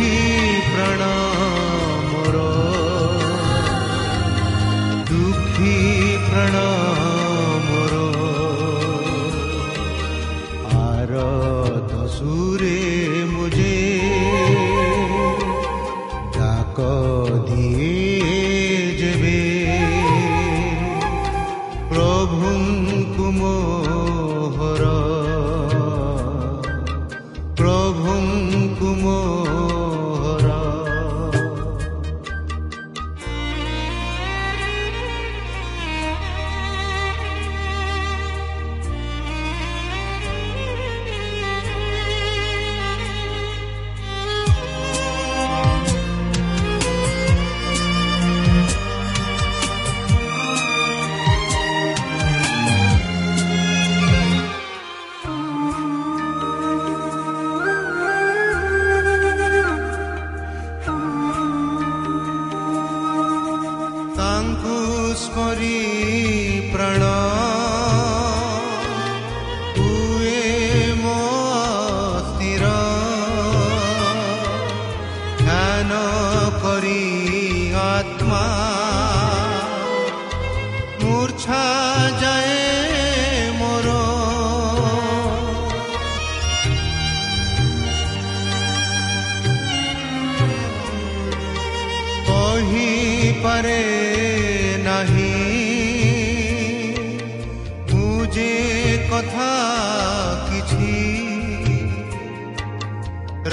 ही प्रणा ही परे नहीं मुझे कथा किछि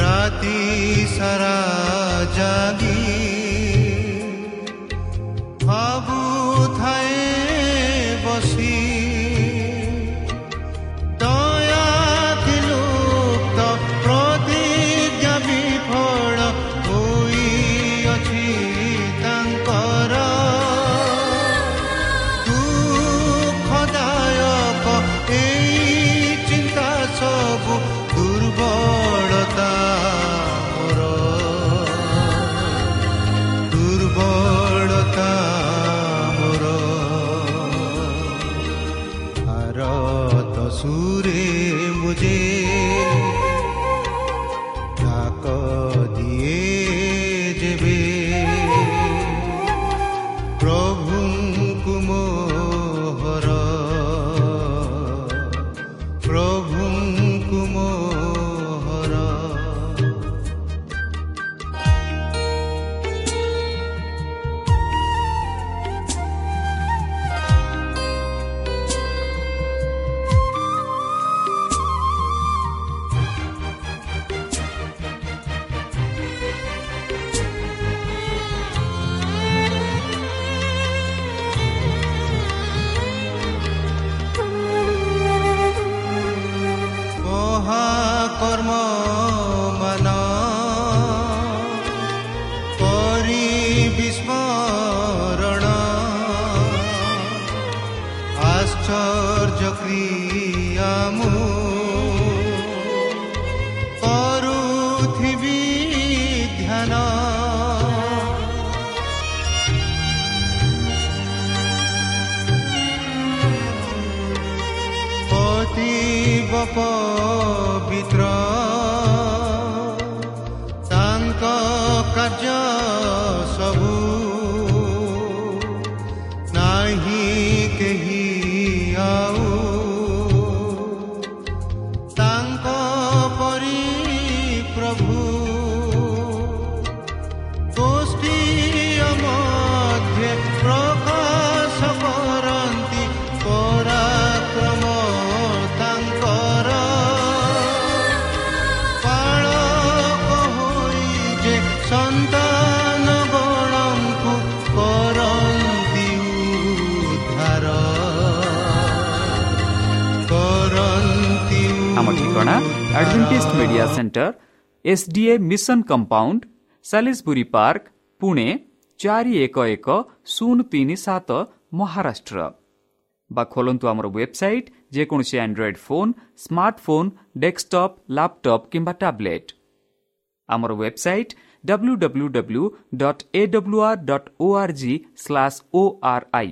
राती सरा रात सूरे मुझे विस्मरण आश्चर्यक्रिया। ଆମ ଠିକଣା Adventist Media Center SDA mission compound Salisbury Park Pune ଚାରି ଏକ ଏକ ଶୂନ ତିନି ସାତ ମହାରାଷ୍ଟ୍ର ବା ଖୋଲନ୍ତୁ ଆମର ୱେବସାଇଟ୍ ଯେକୌଣସି Android phone smartphone desktop laptop କିମ୍ବା ଟ୍ୟାବ୍ଲେଟ୍ ଆମର website W W W dot A W R dot O R G slash O R I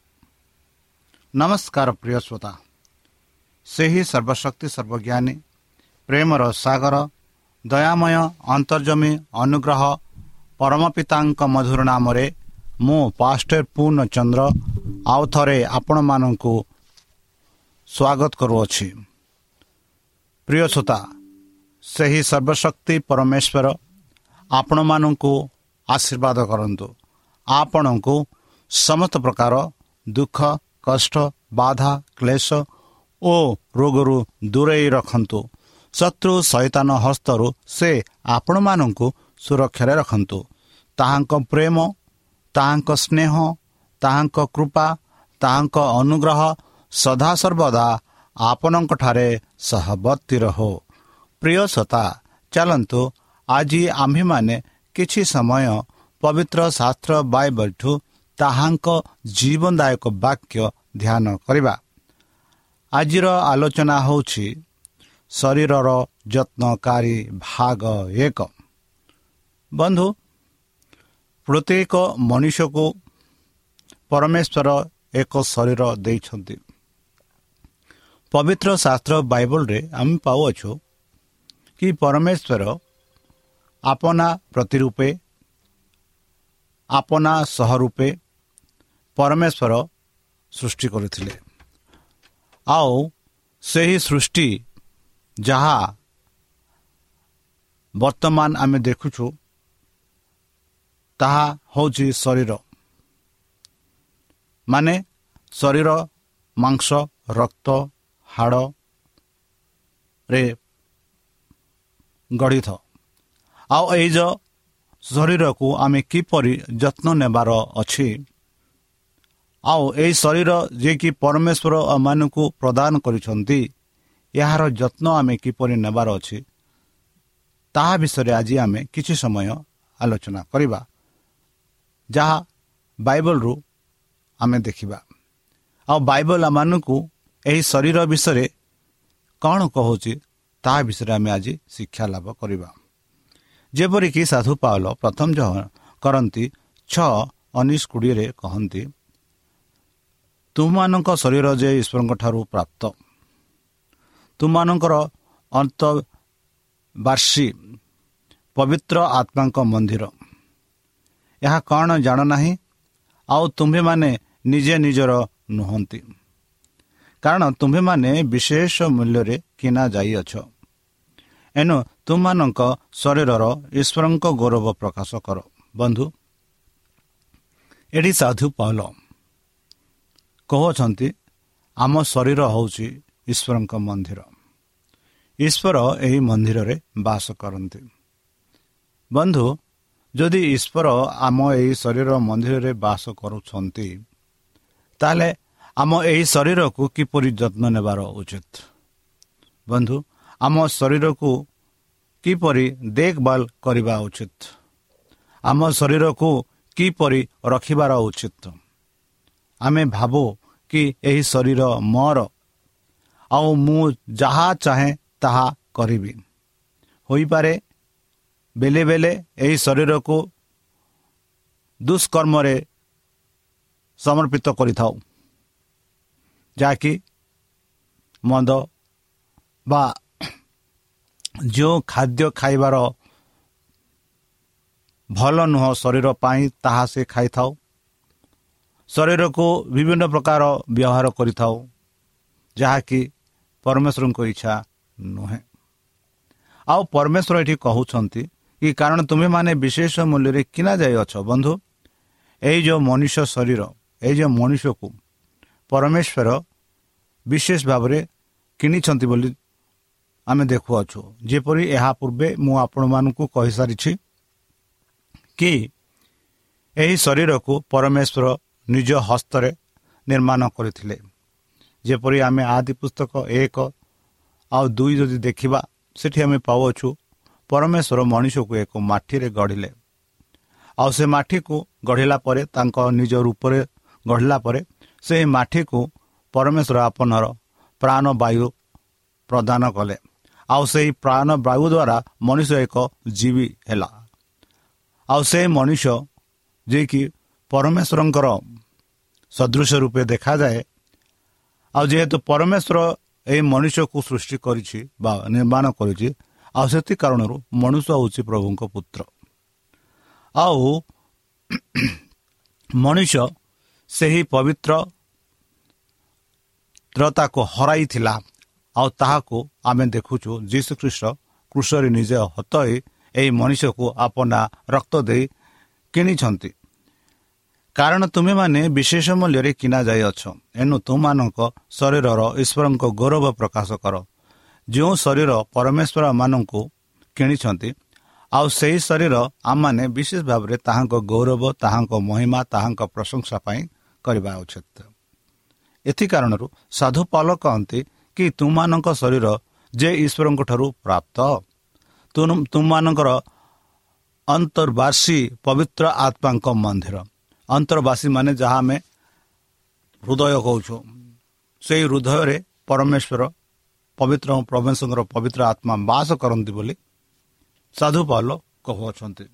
ନମସ୍କାର ପ୍ରିୟ ଶ୍ରୋତା ସେହି ସର୍ବଶକ୍ତି ସର୍ବଜ୍ଞାନୀ ପ୍ରେମର ସାଗର ଦୟାମୟ ଅନ୍ତର୍ଜମୀ ଅନୁଗ୍ରହ ପରମ ପିତାଙ୍କ ମଧୁର ନାମରେ ମୁଁ ପାଷ୍ଟର ପୂର୍ଣ୍ଣଚନ୍ଦ୍ର ଆଉ ଥରେ ଆପଣମାନଙ୍କୁ ସ୍ୱାଗତ କରୁଅଛି। ପ୍ରିୟ ଶ୍ରୋତା ସେହି ସର୍ବଶକ୍ତି ପରମେଶ୍ୱର ଆପଣମାନଙ୍କୁ ଆଶୀର୍ବାଦ କରନ୍ତୁ। ଆପଣଙ୍କୁ ସମସ୍ତ ପ୍ରକାର ଦୁଃଖ କଷ୍ଟ ବାଧା କ୍ଲେଶ ଓ ରୋଗରୁ ଦୂରେଇ ରଖନ୍ତୁ। ଶତ୍ରୁ ସୈତାନ ହସ୍ତରୁ ସେ ଆପଣମାନଙ୍କୁ ସୁରକ୍ଷାରେ ରଖନ୍ତୁ। ତାହାଙ୍କ ପ୍ରେମ ତାହାଙ୍କ ସ୍ନେହ ତାହାଙ୍କ କୃପା ତାହାଙ୍କ ଅନୁଗ୍ରହ ସଦାସର୍ବଦା ଆପଣଙ୍କଠାରେ ସହବର୍ତ୍ତୀ ରହୁ। ପ୍ରିୟ ସତା ଚାଲନ୍ତୁ ଆଜି ଆମ୍ଭେମାନେ କିଛି ସମୟ ପବିତ୍ର ଶାସ୍ତ୍ର ବାଇବଲଠୁ ତାହାଙ୍କ ଜୀବନଦାୟକ ବାକ୍ୟ ଧ୍ୟାନ କରିବା। ଆଜିର ଆଲୋଚନା ହେଉଛି ଶରୀରର ଯତ୍ନକାରୀ ଭାଗ ଏକ। ବନ୍ଧୁ ପ୍ରତ୍ୟେକ ମଣିଷକୁ ପରମେଶ୍ୱର ଏକ ଶରୀର ଦେଇଛନ୍ତି। ପବିତ୍ର ଶାସ୍ତ୍ର ବାଇବଲରେ ଆମେ ପାଉଅଛୁ କି ପରମେଶ୍ୱର ଆପନା ପ୍ରତିରୂପେ ଆପନା ସହ ରୂପେ ପରମେଶ୍ୱର ସୃଷ୍ଟି କରିଥିଲେ। ଆଉ ସେହି ସୃଷ୍ଟି ଯାହା ବର୍ତ୍ତମାନ ଆମେ ଦେଖୁଛୁ ତାହା ହେଉଛି ଶରୀର। ମାନେ ଶରୀର ମାଂସ ରକ୍ତ ହାଡ଼ରେ ଗଢ଼ିଥ। ଆଉ ଏଇ ଯେଉଁ ଶରୀରକୁ ଆମେ କିପରି ଯତ୍ନ ନେବାର ଅଛି? ଆଉ ଏହି ଶରୀର ଯିଏକି ପରମେଶ୍ୱର ଆମମାନଙ୍କୁ ପ୍ରଦାନ କରିଛନ୍ତି ଏହାର ଯତ୍ନ ଆମେ କିପରି ନେବାର ଅଛି ତାହା ବିଷୟରେ ଆଜି ଆମେ କିଛି ସମୟ ଆଲୋଚନା କରିବା ଯାହା ବାଇବଲରୁ ଆମେ ଦେଖିବା। ଆଉ ବାଇବଲ ଆମମାନଙ୍କୁ ଏହି ଶରୀର ବିଷୟରେ କ'ଣ କହୁଛି ତାହା ବିଷୟରେ ଆମେ ଆଜି ଶିକ୍ଷା ଲାଭ କରିବା। ଯେପରିକି ସାଧୁ ପାଉଲ ପ୍ରଥମ କରନ୍ତି ଛଅ ଉଣେଇଶ କୋଡ଼ିଏରେ କହନ୍ତି ତୁମମାନଙ୍କ ଶରୀର ଯେ ଈଶ୍ୱରଙ୍କ ଠାରୁ ପ୍ରାପ୍ତ ତୁମମାନଙ୍କର ଅନ୍ତବାର୍ଷୀ ପବିତ୍ର ଆତ୍ମାଙ୍କ ମନ୍ଦିର। ଏହା କ'ଣ ଜାଣନାହିଁ? ଆଉ ତୁମ୍ଭେମାନେ ନିଜେ ନିଜର ନୁହନ୍ତି। କାରଣ ତୁମ୍ଭେମାନେ ବିଶେଷ ମୂଲ୍ୟରେ କିଣା ଯାଇଅଛ। ଏଣୁ ତୁମମାନଙ୍କ ଶରୀରର ଈଶ୍ୱରଙ୍କ ଗୌରବ ପ୍ରକାଶ କର। ବନ୍ଧୁ ଏଠି ସାଧୁ ପାଉଲ କହୁଅଛନ୍ତି ଆମ ଶରୀର ହେଉଛି ଈଶ୍ୱରଙ୍କ ମନ୍ଦିର। ଈଶ୍ୱର ଏହି ମନ୍ଦିରରେ ବାସ କରନ୍ତି। ବନ୍ଧୁ ଯଦି ଈଶ୍ୱର ଆମ ଏହି ଶରୀର ମନ୍ଦିରରେ ବାସ କରୁଛନ୍ତି ତାହେଲେ ଆମ ଏହି ଶରୀରକୁ କିପରି ଯତ୍ନ ନେବାର ଉଚିତ? ବନ୍ଧୁ ଆମ ଶରୀରକୁ କିପରି ଦେଖଭାଲ କରିବା ଉଚିତ? ଆମ ଶରୀରକୁ କିପରି ରଖିବାର ଉଚିତ? ଆମେ ଭାବୁ କି ଏହି ଶରୀର ମୋର। ଆଉ ମୁଁ ଯାହା ଚାହେଁ ତାହା କରିବି। ହୋଇପାରେ ବେଳେ ବେଳେ ଏହି ଶରୀରକୁ ଦୁଷ୍କର୍ମରେ ସମର୍ପିତ କରିଥାଉ। ଯାହାକି ମଦ ବା ଯେଉଁ ଖାଦ୍ୟ ଖାଇବାର ଭଲ ନୁହଁ ଶରୀର ପାଇଁ ତାହା ସେ ଖାଇଥାଉ। ଶରୀରକୁ ବିଭିନ୍ନ ପ୍ରକାର ବ୍ୟବହାର କରିଥାଉ ଯାହାକି ପରମେଶ୍ୱରଙ୍କ ଇଚ୍ଛା ନୁହେଁ। ଆଉ ପରମେଶ୍ୱର ଏଠି କହୁଛନ୍ତି କି କାରଣ ତୁମେମାନେ ବିଶେଷ ମୂଲ୍ୟରେ କିଣା ଯାଇଅଛ ବନ୍ଧୁ। ଏଇ ଯେଉଁ ମଣିଷ ଶରୀର ଏଇ ଯେଉଁ ମଣିଷକୁ ପରମେଶ୍ୱର ବିଶେଷ ଭାବରେ କିଣିଛନ୍ତି ବୋଲି ଆମେ ଦେଖୁଅଛୁ। ଯେପରି ଏହା ପୂର୍ବେ ମୁଁ ଆପଣମାନଙ୍କୁ କହିସାରିଛି କି ଏହି ଶରୀରକୁ ପରମେଶ୍ୱର ନିଜ ହସ୍ତରେ ନିର୍ମାଣ କରିଥିଲେ। ଯେପରି ଆମେ ଆଦି ପୁସ୍ତକ ଏକ ଆଉ ଦୁଇ ଯଦି ଦେଖିବା ସେଠି ଆମେ ପାଉଅଛୁ ପରମେଶ୍ୱର ମଣିଷକୁ ଏକ ମାଟିରେ ଗଢ଼ିଲେ। ଆଉ ସେ ମାଟିକୁ ଗଢ଼ିଲା ପରେ ତାଙ୍କ ନିଜ ରୂପରେ ଗଢ଼ିଲା ପରେ ସେହି ମାଟିକୁ ପରମେଶ୍ୱର ଆପଣର ପ୍ରାଣବାୟୁ ପ୍ରଦାନ କଲେ। ଆଉ ସେହି ପ୍ରାଣବାୟୁ ଦ୍ୱାରା ମଣିଷ ଏକ ଜୀବୀ ହେଲା। ଆଉ ସେ ମଣିଷ ଯିଏକି ପରମେଶ୍ୱରଙ୍କର ସଦୃଶ ରୂପେ ଦେଖାଯାଏ। ଆଉ ଯେହେତୁ ପରମେଶ୍ୱର ଏହି ମଣିଷକୁ ସୃଷ୍ଟି କରିଛି ବା ନିର୍ମାଣ କରିଛି ଆଉ ସେଥି କାରଣରୁ ମଣିଷ ହେଉଛି ପ୍ରଭୁଙ୍କ ପୁତ୍ର। ଆଉ ମଣିଷ ସେହି ପବିତ୍ରତାକୁ ହରାଇଥିଲା ଆଉ ତାହାକୁ ଆମେ ଦେଖୁଛୁ ଯୀଶୁଖ୍ରୀଷ୍ଟ କୃଷରେ ନିଜେ ହତାଇ ଏହି ମଣିଷକୁ ଆପନା ରକ୍ତ ଦେଇ କିଣିଛନ୍ତି। କାରଣ ତୁମେମାନେ ବିଶେଷ ମୂଲ୍ୟରେ କିଣା ଯାଇଅଛ ଏଣୁ ତୁମମାନଙ୍କ ଶରୀରର ଈଶ୍ୱରଙ୍କ ଗୌରବ ପ୍ରକାଶ କର। ଯେଉଁ ଶରୀର ପରମେଶ୍ୱର ମାନଙ୍କୁ କିଣିଛନ୍ତି ଆଉ ସେହି ଶରୀର ଆମମାନେ ବିଶେଷ ଭାବରେ ତାହାଙ୍କ ଗୌରବ ତାହାଙ୍କ ମହିମା ତାହାଙ୍କ ପ୍ରଶଂସା ପାଇଁ କରିବା ଉଚିତ। ଏଥି କାରଣରୁ ସାଧୁ ପାଲ କହନ୍ତି କି ତୁମମାନଙ୍କ ଶରୀର ଯେ ଈଶ୍ୱରଙ୍କ ଠାରୁ ପ୍ରାପ୍ତ ତୁମମାନଙ୍କର ଅନ୍ତର୍ବାସୀ ପବିତ୍ର ଆତ୍ମାଙ୍କ ମନ୍ଦିର। ଅନ୍ତର୍ବାସୀ ମାନେ ଯାହା ଆମେ ହୃଦୟ କହୁଛୁ ସେହି ହୃଦୟରେ ପରମେଶ୍ୱର ପବିତ୍ର ପରମେଶ୍ୱରଙ୍କର ପବିତ୍ର ଆତ୍ମା ବାସ କରନ୍ତି ବୋଲି ସାଧୁ ପାଲ କହୁଅଛନ୍ତି।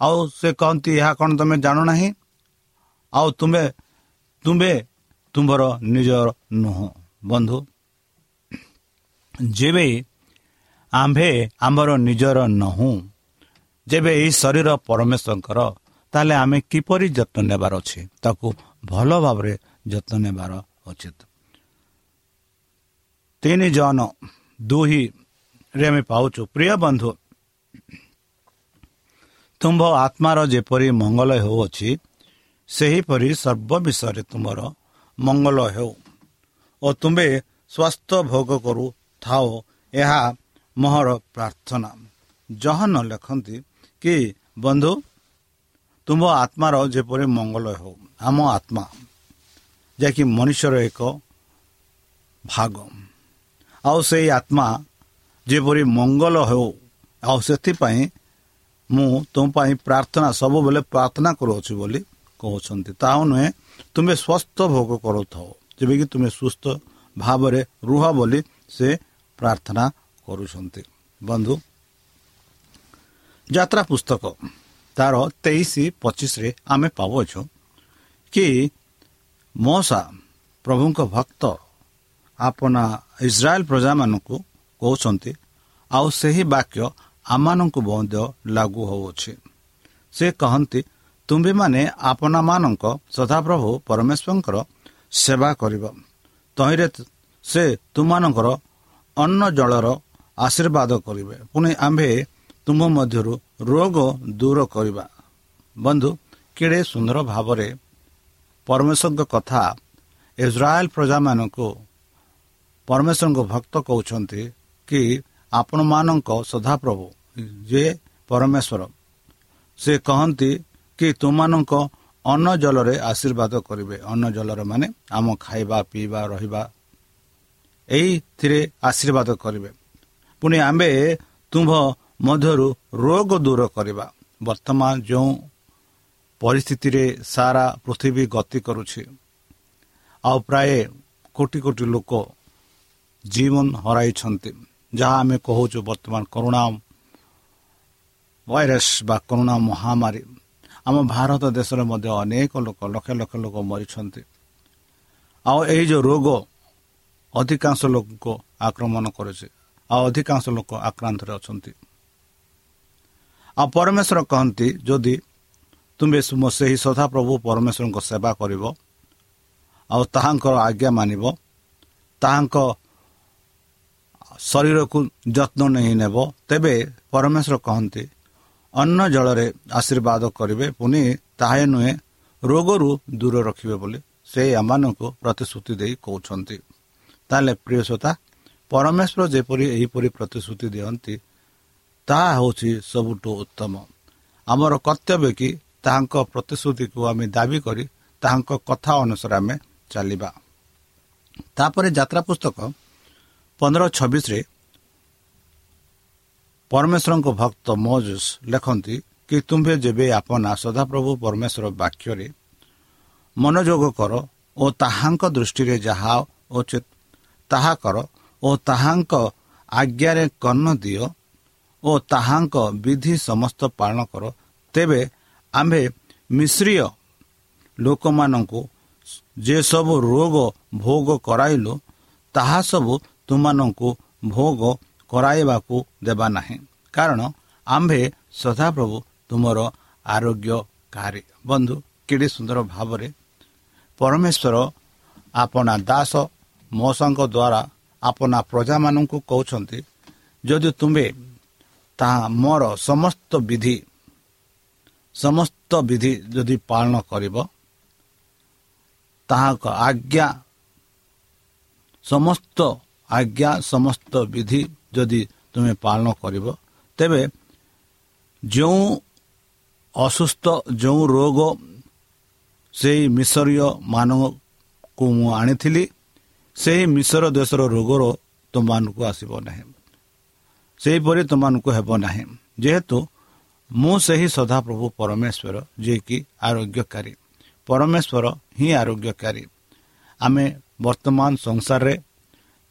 ଆଉ ସେ କହନ୍ତି ଏହା କ'ଣ ତୁମେ ଜାଣୁନାହିଁ ଆଉ ତୁମେ ତୁମେ ତୁମର ନିଜର ନୁହଁ। ବନ୍ଧୁ ଯେବେ ଆମ୍ଭେ ଆମର ନିଜର ନହୁଁ ଯେବେ ଏହି ଶରୀର ପରମେଶ୍ୱରଙ୍କର ତାହେଲେ ଆମେ କିପରି ଯତ୍ନ ନେବାର ଅଛି? ତାକୁ ଭଲ ଭାବରେ ଯତ୍ନ ନେବାର ଉଚିତ। ତିନି ଜଣ ଦୁହିଁରେ ଆମେ ପାଉଛୁ। ପ୍ରିୟ ବନ୍ଧୁ ତୁମ୍ଭ ଆତ୍ମାର ଯେପରି ମଙ୍ଗଳ ହେଉଅଛି ସେହିପରି ସର୍ବ ବିଷୟରେ ତୁମର ମଙ୍ଗଳ ହେଉ ଓ ତୁମ୍ଭେ ସ୍ୱାସ୍ଥ୍ୟ ଭୋଗ କରୁଥାଅ ଏହା ମୋହର ପ୍ରାର୍ଥନା। ଜହନ ଲେଖନ୍ତି କି ବନ୍ଧୁ ତୁମ ଆତ୍ମାର ଯେପରି ମଙ୍ଗଳ ହେଉ ଆମ ଆତ୍ମା ଯାହାକି ମଣିଷର ଏକ ଭାଗ। ଆଉ ସେଇ ଆତ୍ମା ଯେପରି ମଙ୍ଗଳ ହେଉ ଆଉ ସେଥିପାଇଁ ମୁଁ ତୁମ ପାଇଁ ପ୍ରାର୍ଥନା ସବୁବେଳେ ପ୍ରାର୍ଥନା କରୁଅଛି ବୋଲି କହୁଛନ୍ତି। ତାହା ନୁହେଁ ତୁମେ ସ୍ୱସ୍ଥ ଭୋଗ କରୁଥାଉ ଯେବେକି ତୁମେ ସୁସ୍ଥ ଭାବରେ ରୁହ ବୋଲି ସେ ପ୍ରାର୍ଥନା କରୁଛନ୍ତି। ବନ୍ଧୁ ଯାତ୍ରା ପୁସ୍ତକ। ତାର ତେଇଶ ପଚିଶରେ ଆମେ ପାଉଅଛୁ କି ମଶା ପ୍ରଭୁଙ୍କ ଭକ୍ତ ଆପଣା ଇସ୍ରାଏଲ ପ୍ରଜାମାନଙ୍କୁ କହୁଛନ୍ତି ଆଉ ସେହି ବାକ୍ୟ ଆମମାନଙ୍କୁ ମଧ୍ୟ ଲାଗୁ ହେଉଅଛି। ସେ କହନ୍ତି ତୁମ୍ଭେମାନେ ଆପଣମାନଙ୍କ ସଦାପ୍ରଭୁ ପରମେଶ୍ୱରଙ୍କର ସେବା କରିବ। ତହିଁରେ ସେ ତୁମମାନଙ୍କର ଅନ୍ନ ଜଳର ଆଶୀର୍ବାଦ କରିବେ। ପୁଣି ଆମ୍ଭେ ତୁମ ମଧ୍ୟରୁ ରୋଗ ଦୂର କରିବା। ବନ୍ଧୁ କେଡ଼େ ସୁନ୍ଦର ଭାବରେ ପରମେଶ୍ୱରଙ୍କ କଥା ଇସ୍ରାଏଲ ପ୍ରଜାମାନଙ୍କୁ ପରମେଶ୍ୱରଙ୍କ ଭକ୍ତ କହୁଛନ୍ତି କି ଆପଣମାନଙ୍କ ସଦାପ୍ରଭୁ ଯେ ପରମେଶ୍ୱର ସେ କହନ୍ତି କି ତୁମମାନଙ୍କ ଅନ୍ନ ଜଳରେ ଆଶୀର୍ବାଦ କରିବେ। ଅନ୍ନ ଜଳର ମାନେ ଆମ ଖାଇବା ପିଇବା ରହିବା। ଏଇଥିରେ ଆଶୀର୍ବାଦ କରିବେ। ପୁଣି ଆମ୍ଭେ ତୁମ୍ଭ ମଧ୍ୟରୁ ରୋଗ ଦୂର କରିବା। ବର୍ତ୍ତମାନ ଯେଉଁ ପରିସ୍ଥିତିରେ ସାରା ପୃଥିବୀ ଗତି କରୁଛି ଆଉ ପ୍ରାୟ କୋଟି କୋଟି ଲୋକ ଜୀବନ ହରାଇଛନ୍ତି ଯାହା ଆମେ କହୁଛୁ ବର୍ତ୍ତମାନ କରୁଣା ଭାଇରସ୍ ବା କରୁଣା ମହାମାରୀ। ଆମ ଭାରତ ଦେଶରେ ମଧ୍ୟ ଅନେକ ଲୋକ ଲକ୍ଷ ଲକ୍ଷ ଲୋକ ମରିଛନ୍ତି। ଆଉ ଏହି ଯେଉଁ ରୋଗ ଅଧିକାଂଶ ଲୋକଙ୍କ ଆକ୍ରମଣ କରୁଛି ଆଉ ଅଧିକାଂଶ ଲୋକ ଆକ୍ରାନ୍ତରେ ଅଛନ୍ତି। ଆଉ ପରମେଶ୍ୱର କହନ୍ତି ଯଦି ତୁମେ ସେହି ସଦାପ୍ରଭୁ ପରମେଶ୍ୱରଙ୍କ ସେବା କରିବ ଆଉ ତାହାଙ୍କର ଆଜ୍ଞା ମାନିବ ତାହାଙ୍କ ଶରୀରକୁ ଯତ୍ନ ନେଇ ନେବ ତେବେ ପରମେଶ୍ୱର କହନ୍ତି ଅନ୍ନ ଜଳରେ ଆଶୀର୍ବାଦ କରିବେ ପୁଣି ତାହା ନୁହେଁ ରୋଗରୁ ଦୂର ରଖିବେ ବୋଲି ସେ ଏମାନଙ୍କୁ ପ୍ରତିଶ୍ରୁତି ଦେଇ କହୁଛନ୍ତି। ତାହେଲେ ପ୍ରିୟସତା ପରମେଶ୍ୱର ଯେପରି ଏହିପରି ପ୍ରତିଶ୍ରୁତି ଦିଅନ୍ତି ତାହା ହେଉଛି ସବୁଠୁ ଉତ୍ତମ। ଆମର କର୍ତ୍ତବ୍ୟ କି? ତାହାଙ୍କ ପ୍ରତିଶ୍ରୁତିକୁ ଆମେ ଦାବି କରି ତାହାଙ୍କ କଥା ଅନୁସାରେ ଆମେ ଚାଲିବା। ତାପରେ ଯାତ୍ରା ପୁସ୍ତକ ପନ୍ଦର ଛବିଶରେ ପରମେଶ୍ୱରଙ୍କ ଭକ୍ତ ମଜୁସ୍ ଲେଖନ୍ତି କି ତୁମ୍ଭେ ଯେବେ ଆପଣ ସଦାପ୍ରଭୁ ପରମେଶ୍ୱର ବାକ୍ୟରେ ମନୋଯୋଗ କର ଓ ତାହାଙ୍କ ଦୃଷ୍ଟିରେ ଯାହା ଉଚିତ ତାହା କର ଓ ତାହାଙ୍କ ଆଜ୍ଞାରେ କର୍ଣ୍ଣ ଦିଅ ଓ ତାହାଙ୍କ ବିଧି ସମସ୍ତ ପାଳନ କର। ତେବେ ଆମ୍ଭେ ମିଶ୍ରୀୟ ଲୋକମାନଙ୍କୁ ଯେସବୁ ରୋଗ ଭୋଗ କରାଇଲୁ ତାହା ସବୁ ତୁମମାନଙ୍କୁ ଭୋଗ କରାଇବାକୁ ଦେବା ନାହିଁ। କାରଣ ଆମ୍ଭେ ସଦାପ୍ରଭୁ ତୁମର ଆରୋଗ୍ୟକାରୀ। ବନ୍ଧୁ କେଡ଼େ ସୁନ୍ଦର ଭାବରେ ପରମେଶ୍ୱର ଆପଣା ଦାସ ମଉସାଙ୍କ ଦ୍ୱାରା ଆପଣା ପ୍ରଜାମାନଙ୍କୁ କହୁଛନ୍ତି ଯଦି ତୁମ୍ଭେ ତାହା ମୋର ସମସ୍ତ ବିଧି ସମସ୍ତ ବିଧି ଯଦି ପାଳନ କରିବ ତାହାଙ୍କ ଆଜ୍ଞା ସମସ୍ତ ଆଜ୍ଞା ସମସ୍ତ ବିଧି ଯଦି ତୁମେ ପାଳନ କରିବ ତେବେ ଯେଉଁ ଅସୁସ୍ଥ ଯେଉଁ ରୋଗ ସେଇ ମିଶରୀୟ ମାନଙ୍କୁ ମୁଁ ଆଣିଥିଲି ସେହି ମିଶର ଦେଶର ରୋଗର ତୁମମାନଙ୍କୁ ଆସିବ ନାହିଁ। ସେହିପରି ତୁମମାନଙ୍କୁ ହେବ ନାହିଁ। ଯେହେତୁ ମୁଁ ସେହି ସଦାପ୍ରଭୁ ପରମେଶ୍ୱର ଯିଏକି ଆରୋଗ୍ୟକାରୀ। ପରମେଶ୍ୱର ହିଁ ଆରୋଗ୍ୟକାରୀ। ଆମେ ବର୍ତ୍ତମାନ ସଂସାରରେ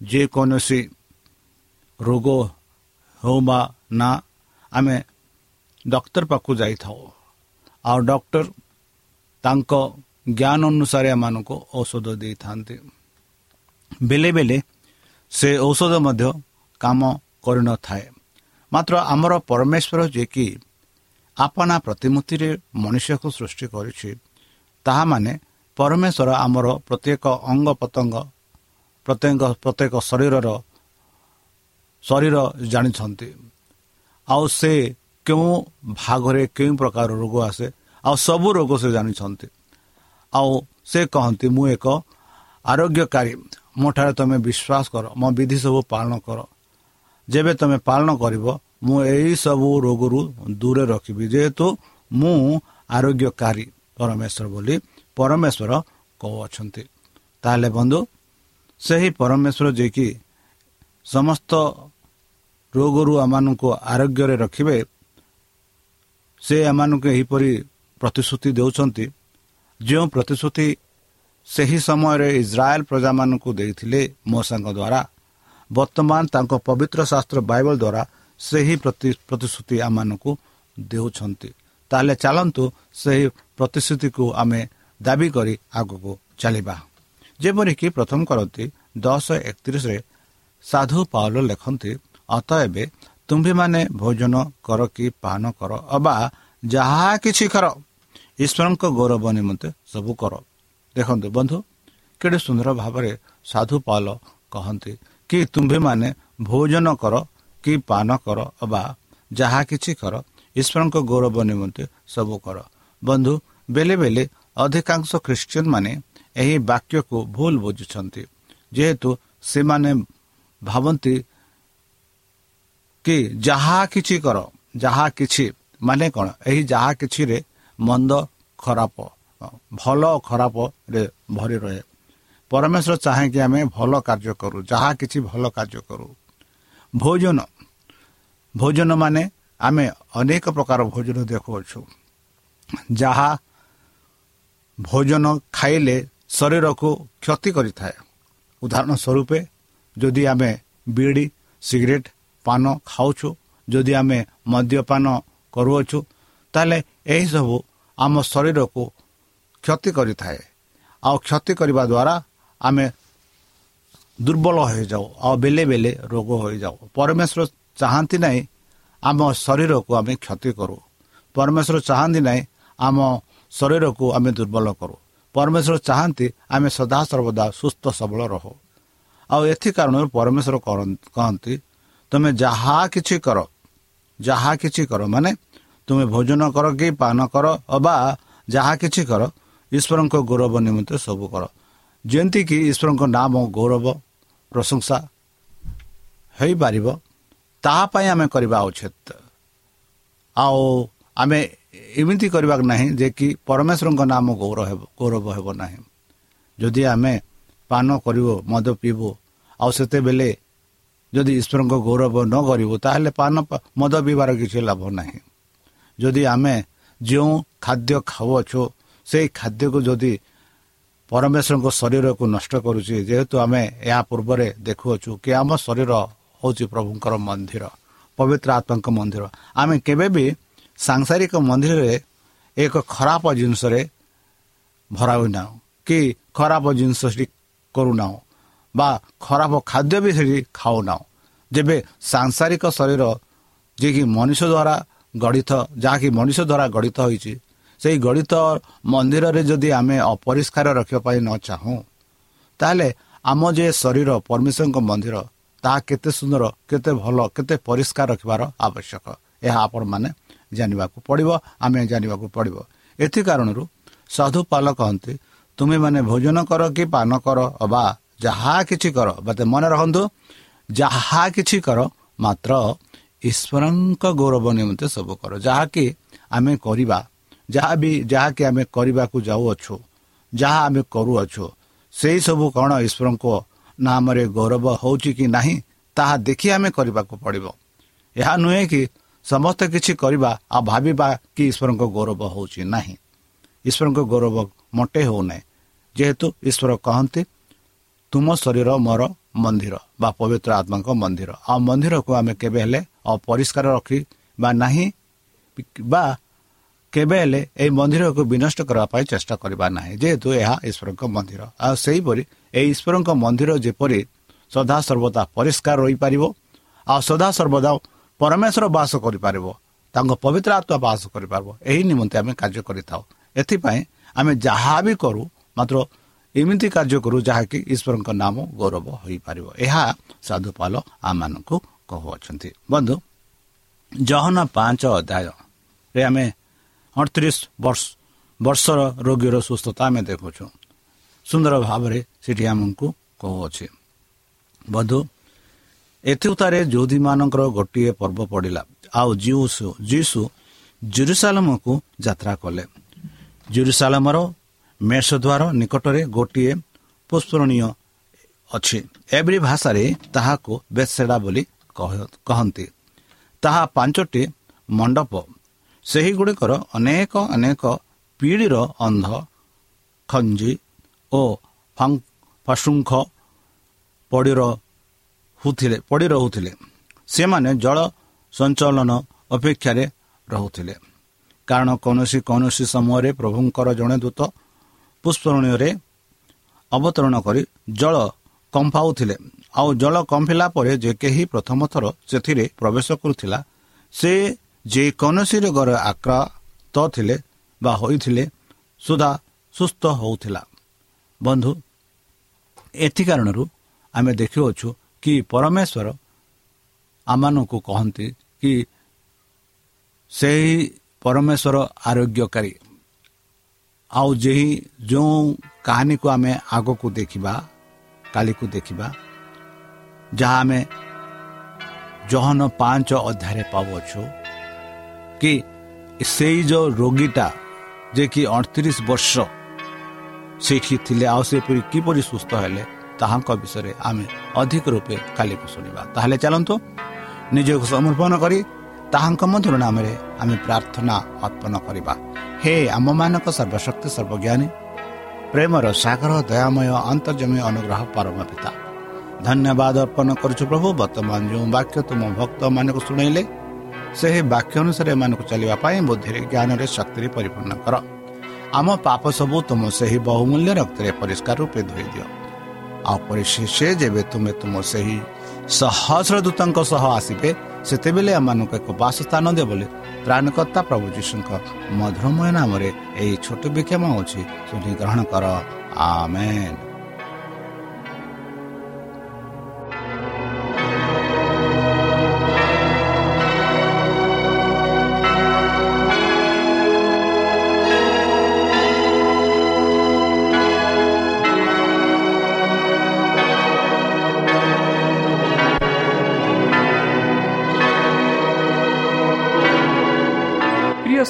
ଯେକୌଣସି ରୋଗ ହେଉ ବା ନା ଆମେ ଡକ୍ଟର ପାଖକୁ ଯାଇଥାଉ। ଆଉ ଡକ୍ଟର ତାଙ୍କ ଜ୍ଞାନ ଅନୁସାରେ ଏମାନଙ୍କୁ ଔଷଧ ଦେଇଥାନ୍ତି। ବେଳେ ବେଳେ ସେ ଔଷଧ ମଧ୍ୟ କାମ କରିନଥାଏ। ମାତ୍ର ଆମର ପରମେଶ୍ୱର ଯିଏକି ଆପଣା ପ୍ରତିମୂର୍ତ୍ତିରେ ମନୁଷ୍ୟକୁ ସୃଷ୍ଟି କରିଛି ତାହା ମାନେ ପରମେଶ୍ୱର ଆମର ପ୍ରତ୍ୟେକ ଅଙ୍ଗ ପ୍ରତ୍ୟଙ୍ଗ ପ୍ରତ୍ୟେକ ପ୍ରତ୍ୟେକ ଶରୀରର ଶରୀର ଜାଣିଛନ୍ତି। ଆଉ ସେ କେଉଁ ଭାଗରେ କେଉଁ ପ୍ରକାର ରୋଗ ଆସେ ଆଉ ସବୁ ରୋଗ ସେ ଜାଣିଛନ୍ତି। ଆଉ ସେ କହନ୍ତି ମୁଁ ଏକ ଆରୋଗ୍ୟକାରୀ ମୋ ଠାରେ ତୁମେ ବିଶ୍ୱାସ କର ମୋ ବିଧି ସବୁ ପାଳନ କର ଯେବେ ତୁମେ ପାଳନ କରିବ ମୁଁ ଏହିସବୁ ରୋଗରୁ ଦୂରେ ରଖିବି। ଯେହେତୁ ମୁଁ ଆରୋଗ୍ୟକାରୀ ପରମେଶ୍ୱର ବୋଲି ପରମେଶ୍ୱର କହୁଅଛନ୍ତି। ତାହେଲେ ବନ୍ଧୁ ସେହି ପରମେଶ୍ୱର ଯିଏକି ସମସ୍ତ ରୋଗରୁ ଆମମାନଙ୍କୁ ଆରୋଗ୍ୟରେ ରଖିବେ ସେ ଏମାନଙ୍କୁ ଏହିପରି ପ୍ରତିଶ୍ରୁତି ଦେଉଛନ୍ତି। ଯେଉଁ ପ୍ରତିଶ୍ରୁତି ସେହି ସମୟରେ ଇସ୍ରାଏଲ ପ୍ରଜାମାନଙ୍କୁ ଦେଇଥିଲେ ମୋ ସାଙ୍ଗ ଦ୍ୱାରା ବର୍ତ୍ତମାନ ତାଙ୍କ ପବିତ୍ର ଶାସ୍ତ୍ର ବାଇବଲ ଦ୍ୱାରା ସେହି ପ୍ରତିଶ୍ରୁତି ଆମମାନଙ୍କୁ ଦେଉଛନ୍ତି। ତାହେଲେ ଚାଲନ୍ତୁ ସେହି ପ୍ରତିଶ୍ରୁତିକୁ ଆମେ ଦାବି କରି ଆଗକୁ ଚାଲିବା। ଯେପରିକି ପ୍ରଥମ କରନ୍ତି ଦଶ ଏକତିରିଶରେ ସାଧୁ ପାଉଲ ଲେଖନ୍ତି ଅତ ଏବେ ତୁମ୍ଭେମାନେ ଭୋଜନ କର କି ପାନ କର ଅବା ଯାହା କିଛି କର। ଈଶ୍ୱରଙ୍କ ଗୌରବ ନିମନ୍ତେ ସବୁ କର। ଦେଖନ୍ତୁ ବନ୍ଧୁ କେଡ଼େ ସୁନ୍ଦର ଭାବରେ ସାଧୁ ପାଲ କହନ୍ତି କି ତୁମ୍ଭେମାନେ ଭୋଜନ କର କି ପାନ କର ଅବା ଯାହା କିଛି କର ଈଶ୍ୱରଙ୍କ ଗୌରବ ନିମନ୍ତେ ସବୁ କର। ବନ୍ଧୁ ବେଲେ ବେଲେ ଅଧିକାଂଶ ଖ୍ରୀଷ୍ଟିଆନ ମାନେ ଏହି ବାକ୍ୟକୁ ଭୁଲ ବୁଝୁଛନ୍ତି। ଯେହେତୁ ସେମାନେ ଭାବନ୍ତି କି ଯାହା କିଛି କର ଯାହା କିଛି ମାନେ କ'ଣ? ଏହି ଯାହା କିଛିରେ ମନ୍ଦ ଖରାପ ଭଲ ଖରାପରେ ଭରି ରହେ। ପରମେଶ୍ୱର ଚାହେଁକି ଆମେ ଭଲ କାର୍ଯ୍ୟ କରୁ ଯାହା କିଛି ଭଲ କାର୍ଯ୍ୟ କରୁ। ଭୋଜନ ଭୋଜନ ମାନେ ଆମେ ଅନେକ ପ୍ରକାର ଭୋଜନ ଦେଖୁଅଛୁ। ଯାହା ଭୋଜନ ଖାଇଲେ ଶରୀରକୁ କ୍ଷତି କରିଥାଏ। ଉଦାହରଣ ସ୍ୱରୂପ ଯଦି ଆମେ ବିଡ଼ି ସିଗାରେଟ୍ ପାନ ଖାଉଛୁ ଯଦି ଆମେ ମଦ୍ୟପାନ କରୁଅଛୁ ତାହେଲେ ଏହିସବୁ ଆମ ଶରୀରକୁ କ୍ଷତି କରିଥାଏ। ଆଉ କ୍ଷତି କରିବା ଦ୍ୱାରା ଆମେ ଦୁର୍ବଳ ହୋଇଯାଉ ଆଉ ବେଲେ ବେଲେ ରୋଗ ହୋଇଯାଉ। ପରମେଶ୍ୱର ଚାହାନ୍ତି ନାହିଁ ଆମ ଶରୀରକୁ ଆମେ କ୍ଷତି କରୁ। ପରମେଶ୍ୱର ଚାହାନ୍ତି ନାହିଁ ଆମ ଶରୀରକୁ ଆମେ ଦୁର୍ବଳ କରୁ। ପରମେଶ୍ୱର ଚାହାନ୍ତି ଆମେ ସଦାସର୍ବଦା ସୁସ୍ଥ ସବଳ ରହୁ। ଆଉ ଏଥି କାରଣରୁ ପରମେଶ୍ୱର କହନ୍ତି ତୁମେ ଯାହା କିଛି କର ଯାହା କିଛି କର ମାନେ ତୁମେ ଭୋଜନ କର କି ପାନ କର ବା ଯାହା କିଛି କର ଈଶ୍ୱରଙ୍କ ଗୌରବ ନିମନ୍ତେ ସବୁ କର। ଯେମିତିକି ଈଶ୍ୱରଙ୍କ ନାମ ଗୌରବ ପ୍ରଶଂସା ହୋଇପାରିବ ତାହା ପାଇଁ ଆମେ କରିବା ଉଚିତ। ଆଉ ଆମେ ଏମିତି କରିବା ନାହିଁ ଯେ କି ପରମେଶ୍ୱରଙ୍କ ନାମ ଗୌରବ ହେବ ଗୌରବ ହେବ ନାହିଁ। ଯଦି ଆମେ ପାନ କରିବୁ ମଦ ପିଇବୁ ଆଉ ସେତେବେଳେ ଯଦି ଈଶ୍ୱରଙ୍କ ଗୌରବ ନ କରିବୁ ତାହେଲେ ପାନ ମଦ ପିଇବାର କିଛି ଲାଭ ନାହିଁ। ଯଦି ଆମେ ଯେଉଁ ଖାଦ୍ୟ ଖାଉଅଛୁ ସେଇ ଖାଦ୍ୟକୁ ଯଦି ପରମେଶ୍ୱରଙ୍କ ଶରୀରକୁ ନଷ୍ଟ କରୁଛି ଯେହେତୁ ଆମେ ଏହା ପୂର୍ବରେ ଦେଖୁଅଛୁ କି ଆମ ଶରୀର ହେଉଛି ପ୍ରଭୁଙ୍କର ମନ୍ଦିର ପବିତ୍ର ଆତ୍ମାଙ୍କ ମନ୍ଦିର। ଆମେ କେବେ ବି ସାଂସାରିକ ମନ୍ଦିରରେ ଏକ ଖରାପ ଜିନିଷରେ ଭରାଉନାହୁଁ କି ଖରାପ ଜିନିଷ ସେଠି କରୁନାହୁଁ ବା ଖରାପ ଖାଦ୍ୟ ବି ସେଠି ଖାଉନାହୁଁ ଯେବେ ସାଂସାରିକ ଶରୀର ଯିଏକି ମଣିଷ ଦ୍ୱାରା ଗଢ଼ିତ ଯାହାକି ମଣିଷ ଦ୍ୱାରା ଗଢ଼ିତ ହୋଇଛି ସେହି ଗଣିତ ମନ୍ଦିରରେ ଯଦି ଆମେ ଅପରିଷ୍କାର ରଖିବା ପାଇଁ ନ ଚାହୁଁ ତାହେଲେ ଆମ ଯେ ଶରୀର ପରମେଶ୍ୱରଙ୍କ ମନ୍ଦିର ତାହା କେତେ ସୁନ୍ଦର କେତେ ଭଲ କେତେ ପରିଷ୍କାର ରଖିବାର ଆବଶ୍ୟକ ଏହା ଆପଣମାନେ ଜାଣିବାକୁ ପଡ଼ିବ ଆମେ ଜାଣିବାକୁ ପଡ଼ିବ। ଏଥି କାରଣରୁ ସାଧୁପାଲ କହନ୍ତି ତୁମେମାନେ ଭୋଜନ କର କି ପାନ କର ବା ଯାହା କିଛି କର ମୋତେ ମନେ ରଖନ୍ତୁ ଯାହା କିଛି କର ମାତ୍ର ଈଶ୍ୱରଙ୍କ ଗୌରବ ନିମନ୍ତେ ସବୁ କର। ଯାହାକି ଆମେ କରିବା ଯାହା ବି ଯାହାକି ଆମେ କରିବାକୁ ଯାଉଅଛୁ ଯାହା ଆମେ କରୁଅଛୁ ସେଇ ସବୁ କ'ଣ ଈଶ୍ୱରଙ୍କ ନାମରେ ଗୌରବ ହେଉଛି କି ନାହିଁ ତାହା ଦେଖି ଆମେ କରିବାକୁ ପଡ଼ିବ। ଏହା ନୁହେଁ କି ସମସ୍ତେ କିଛି କରିବା ଆଉ ଭାବିବା କି ଈଶ୍ୱରଙ୍କ ଗୌରବ ହେଉଛି ନାହିଁ। ଈଶ୍ୱରଙ୍କ ଗୌରବ ମୋଟେ ହେଉନାହିଁ। ଯେହେତୁ ଈଶ୍ୱର କହନ୍ତି ତୁମ ଶରୀର ମୋର ମନ୍ଦିର ବା ପବିତ୍ର ଆତ୍ମାଙ୍କ ମନ୍ଦିର। ଆଉ ମନ୍ଦିରକୁ ଆମେ କେବେ ହେଲେ ଅପରିଷ୍କାର ରଖିବା ନାହିଁ ବା କେବେ ହେଲେ ଏହି ମନ୍ଦିରକୁ ବିନଷ୍ଟ କରିବା ପାଇଁ ଚେଷ୍ଟା କରିବା ନାହିଁ। ଯେହେତୁ ଏହା ଈଶ୍ୱରଙ୍କ ମନ୍ଦିର। ଆଉ ସେହିପରି ଏହି ଈଶ୍ୱରଙ୍କ ମନ୍ଦିର ଯେପରି ସଦାସର୍ବଦା ପରିଷ୍କାର ରହିପାରିବ ଆଉ ସଦାସର୍ବଦା ପରମେଶ୍ୱର ବାସ କରିପାରିବ ତାଙ୍କ ପବିତ୍ର ଆତ୍ମା ବାସ କରିପାରିବ ଏହି ନିମନ୍ତେ ଆମେ କାର୍ଯ୍ୟ କରିଥାଉ। ଏଥିପାଇଁ ଆମେ ଯାହା ବି କରୁ ମାତ୍ର ଏମିତି କାର୍ଯ୍ୟ କରୁ ଯାହାକି ଈଶ୍ୱରଙ୍କ ନାମ ଗୌରବ ହୋଇପାରିବ। ଏହା ସାଧୁପାଲ ଆମମାନଙ୍କୁ କହୁଅଛନ୍ତି। ବନ୍ଧୁ ଜହନ ପାଞ୍ଚ ଅଧ୍ୟାୟରେ ଆମେ ଅଠତିରିଶ ବର୍ଷ ବର୍ଷର ରୋଗୀର ସୁସ୍ଥତା ଆମେ ଦେଖୁଛୁ ସୁନ୍ଦର ଭାବରେ ସେଠି ଆମକୁ କହୁଅଛି ବନ୍ଧୁ ଏଥିଉତାରେ ଯୋଧୀମାନଙ୍କର ଗୋଟିଏ ପର୍ବ ପଡ଼ିଲା ଆଉ ଜିଉସୁ ଜିସୁ ଜୁରୁସାଲମକୁ ଯାତ୍ରା କଲେ ଜୁରୁସାଲମର ମେଷଦ୍ୱାର ନିକଟରେ ଗୋଟିଏ ପୁଷ୍ପରଣୀୟ ଅଛି ଏଭଳି ଭାଷାରେ ତାହାକୁ ବେସେଡ଼ା ବୋଲି କହନ୍ତି ତାହା ପାଞ୍ଚଟି ମଣ୍ଡପ ସେହିଗୁଡ଼ିକର ଅନେକ ଅନେକ ପିଢ଼ିର ଅନ୍ଧ ଖଞ୍ଜି ଓ ଫାଶୁଙ୍ଖ ପଡ଼ି ରହୁଥିଲେ ପଡ଼ି ରହୁଥିଲେ। ସେମାନେ ଜଳ ସଞ୍ଚଳନ ଅପେକ୍ଷାରେ ରହୁଥିଲେ। କାରଣ କୌଣସି କୌଣସି ସମୟରେ ପ୍ରଭୁଙ୍କର ଜଣେ ଦୂତ ପୁଷ୍ପରଣୀୟରେ ଅବତରଣ କରି ଜଳ କମ୍ପାଉଥିଲେ ଆଉ ଜଳ କମ୍ପିଲା ପରେ ଯେ କେହି ପ୍ରଥମ ଥର ସେଥିରେ ପ୍ରବେଶ କରୁଥିଲା ସେ ଯେକୌଣସି ରୋଗର ଆକ୍ରାନ୍ତ ଥିଲେ ବା ହୋଇଥିଲେ ସୁଦ୍ଧା ସୁସ୍ଥ ହେଉଥିଲା। ବନ୍ଧୁ ଏଥି କାରଣରୁ ଆମେ ଦେଖିଅଛୁ କି ପରମେଶ୍ୱର ଆମମାନଙ୍କୁ କହନ୍ତି କି ସେହି ପରମେଶ୍ୱର ଆରୋଗ୍ୟକାରୀ। ଆଉ ଯେହି ଯେଉଁ କାହାଣୀକୁ ଆମେ ଆଗକୁ ଦେଖିବା କାଲିକୁ ଦେଖିବା ଯାହା ଆମେ ଜହନ ପାଞ୍ଚ ଅଧ୍ୟାୟରେ ପାଉଅଛୁ କି ସେଇ ଯେଉଁ ରୋଗୀଟା ଯିଏକି ଅଠତିରିଶ ବର୍ଷ ସେଇଠି ଥିଲେ ଆଉ ସେପରି କିପରି ସୁସ୍ଥ ହେଲେ ତାହାଙ୍କ ବିଷୟରେ ଆମେ ଅଧିକ ରୂପେ କାଲିକୁ ଶୁଣିବା। ତାହେଲେ ଚାଲନ୍ତୁ ନିଜକୁ ସମର୍ପଣ କରି ତାହାଙ୍କ ମଧ୍ୟର ନାମରେ ଆମେ ପ୍ରାର୍ଥନା ଅର୍ପଣ କରିବା। ହେ ଆମମାନଙ୍କ ସର୍ବଶକ୍ତି ସର୍ବଜ୍ଞାନୀ ପ୍ରେମର ସାଗର ଦୟାମୟ ଅନ୍ତର୍ଜମୀ ଅନୁଗ୍ରହ ପରମ ପିତା। ଧନ୍ୟବାଦ ଅର୍ପଣ କରୁଛୁ ପ୍ରଭୁ ବର୍ତ୍ତମାନ ଯେଉଁ ବାକ୍ୟ ତୁମ ଭକ୍ତମାନଙ୍କୁ ଶୁଣାଇଲେ ସେହି ବାକ୍ୟ ଅନୁସାରେ ଏମାନଙ୍କୁ ଚାଲିବା ପାଇଁ ବୁଦ୍ଧିରେ ଜ୍ଞାନରେ ଶକ୍ତିରେ ପରିପୂର୍ଣ୍ଣ କର। ଆମ ପାପ ସବୁ ତୁମ ସେହି ବହୁମୂଲ୍ୟ ରକ୍ତରେ ପରିଷ୍କାର ରୂପେ ଧୋଇ ଦିଅ ଆଉ ପରିଶେଷ ଯେବେ ତୁମେ ତୁମ ସେହି ସହସ୍ର ଦୂତଙ୍କ ସହ ଆସିବେ ସେତେବେଳେ ଏମାନଙ୍କୁ ଏକ ବାସସ୍ଥାନ ଦିଅ ବୋଲି ପ୍ରାଣକର୍ତ୍ତା ପ୍ରଭୁ ଯୀଶୁଙ୍କ ମଧୁରମୟ ନାମରେ ଏହି ଛୋଟ ବିକ୍ଷମ ଶୁଣି ଗ୍ରହଣ କର। ଆମେନ୍।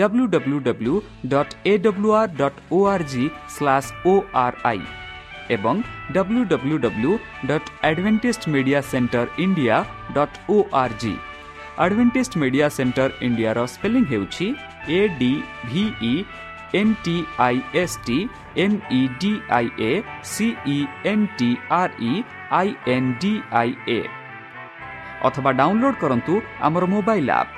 www.awr.org/ori ଏବଂ www.adventistmediacenterindia.org ଆଡଭେଣ୍ଟିସ୍ଟ ମିଡିଆ ସେଣ୍ଟର ଇଣ୍ଡିଆର ସ୍ପେଲିଂ ହେଉଛି A D ଭିଇ N T I S T M E D I A C E N T R E I N D I A ଅଥବା ଡାଉନଲୋଡ୍ କରନ୍ତୁ ଆମର ମୋବାଇଲ୍ ଆପ୍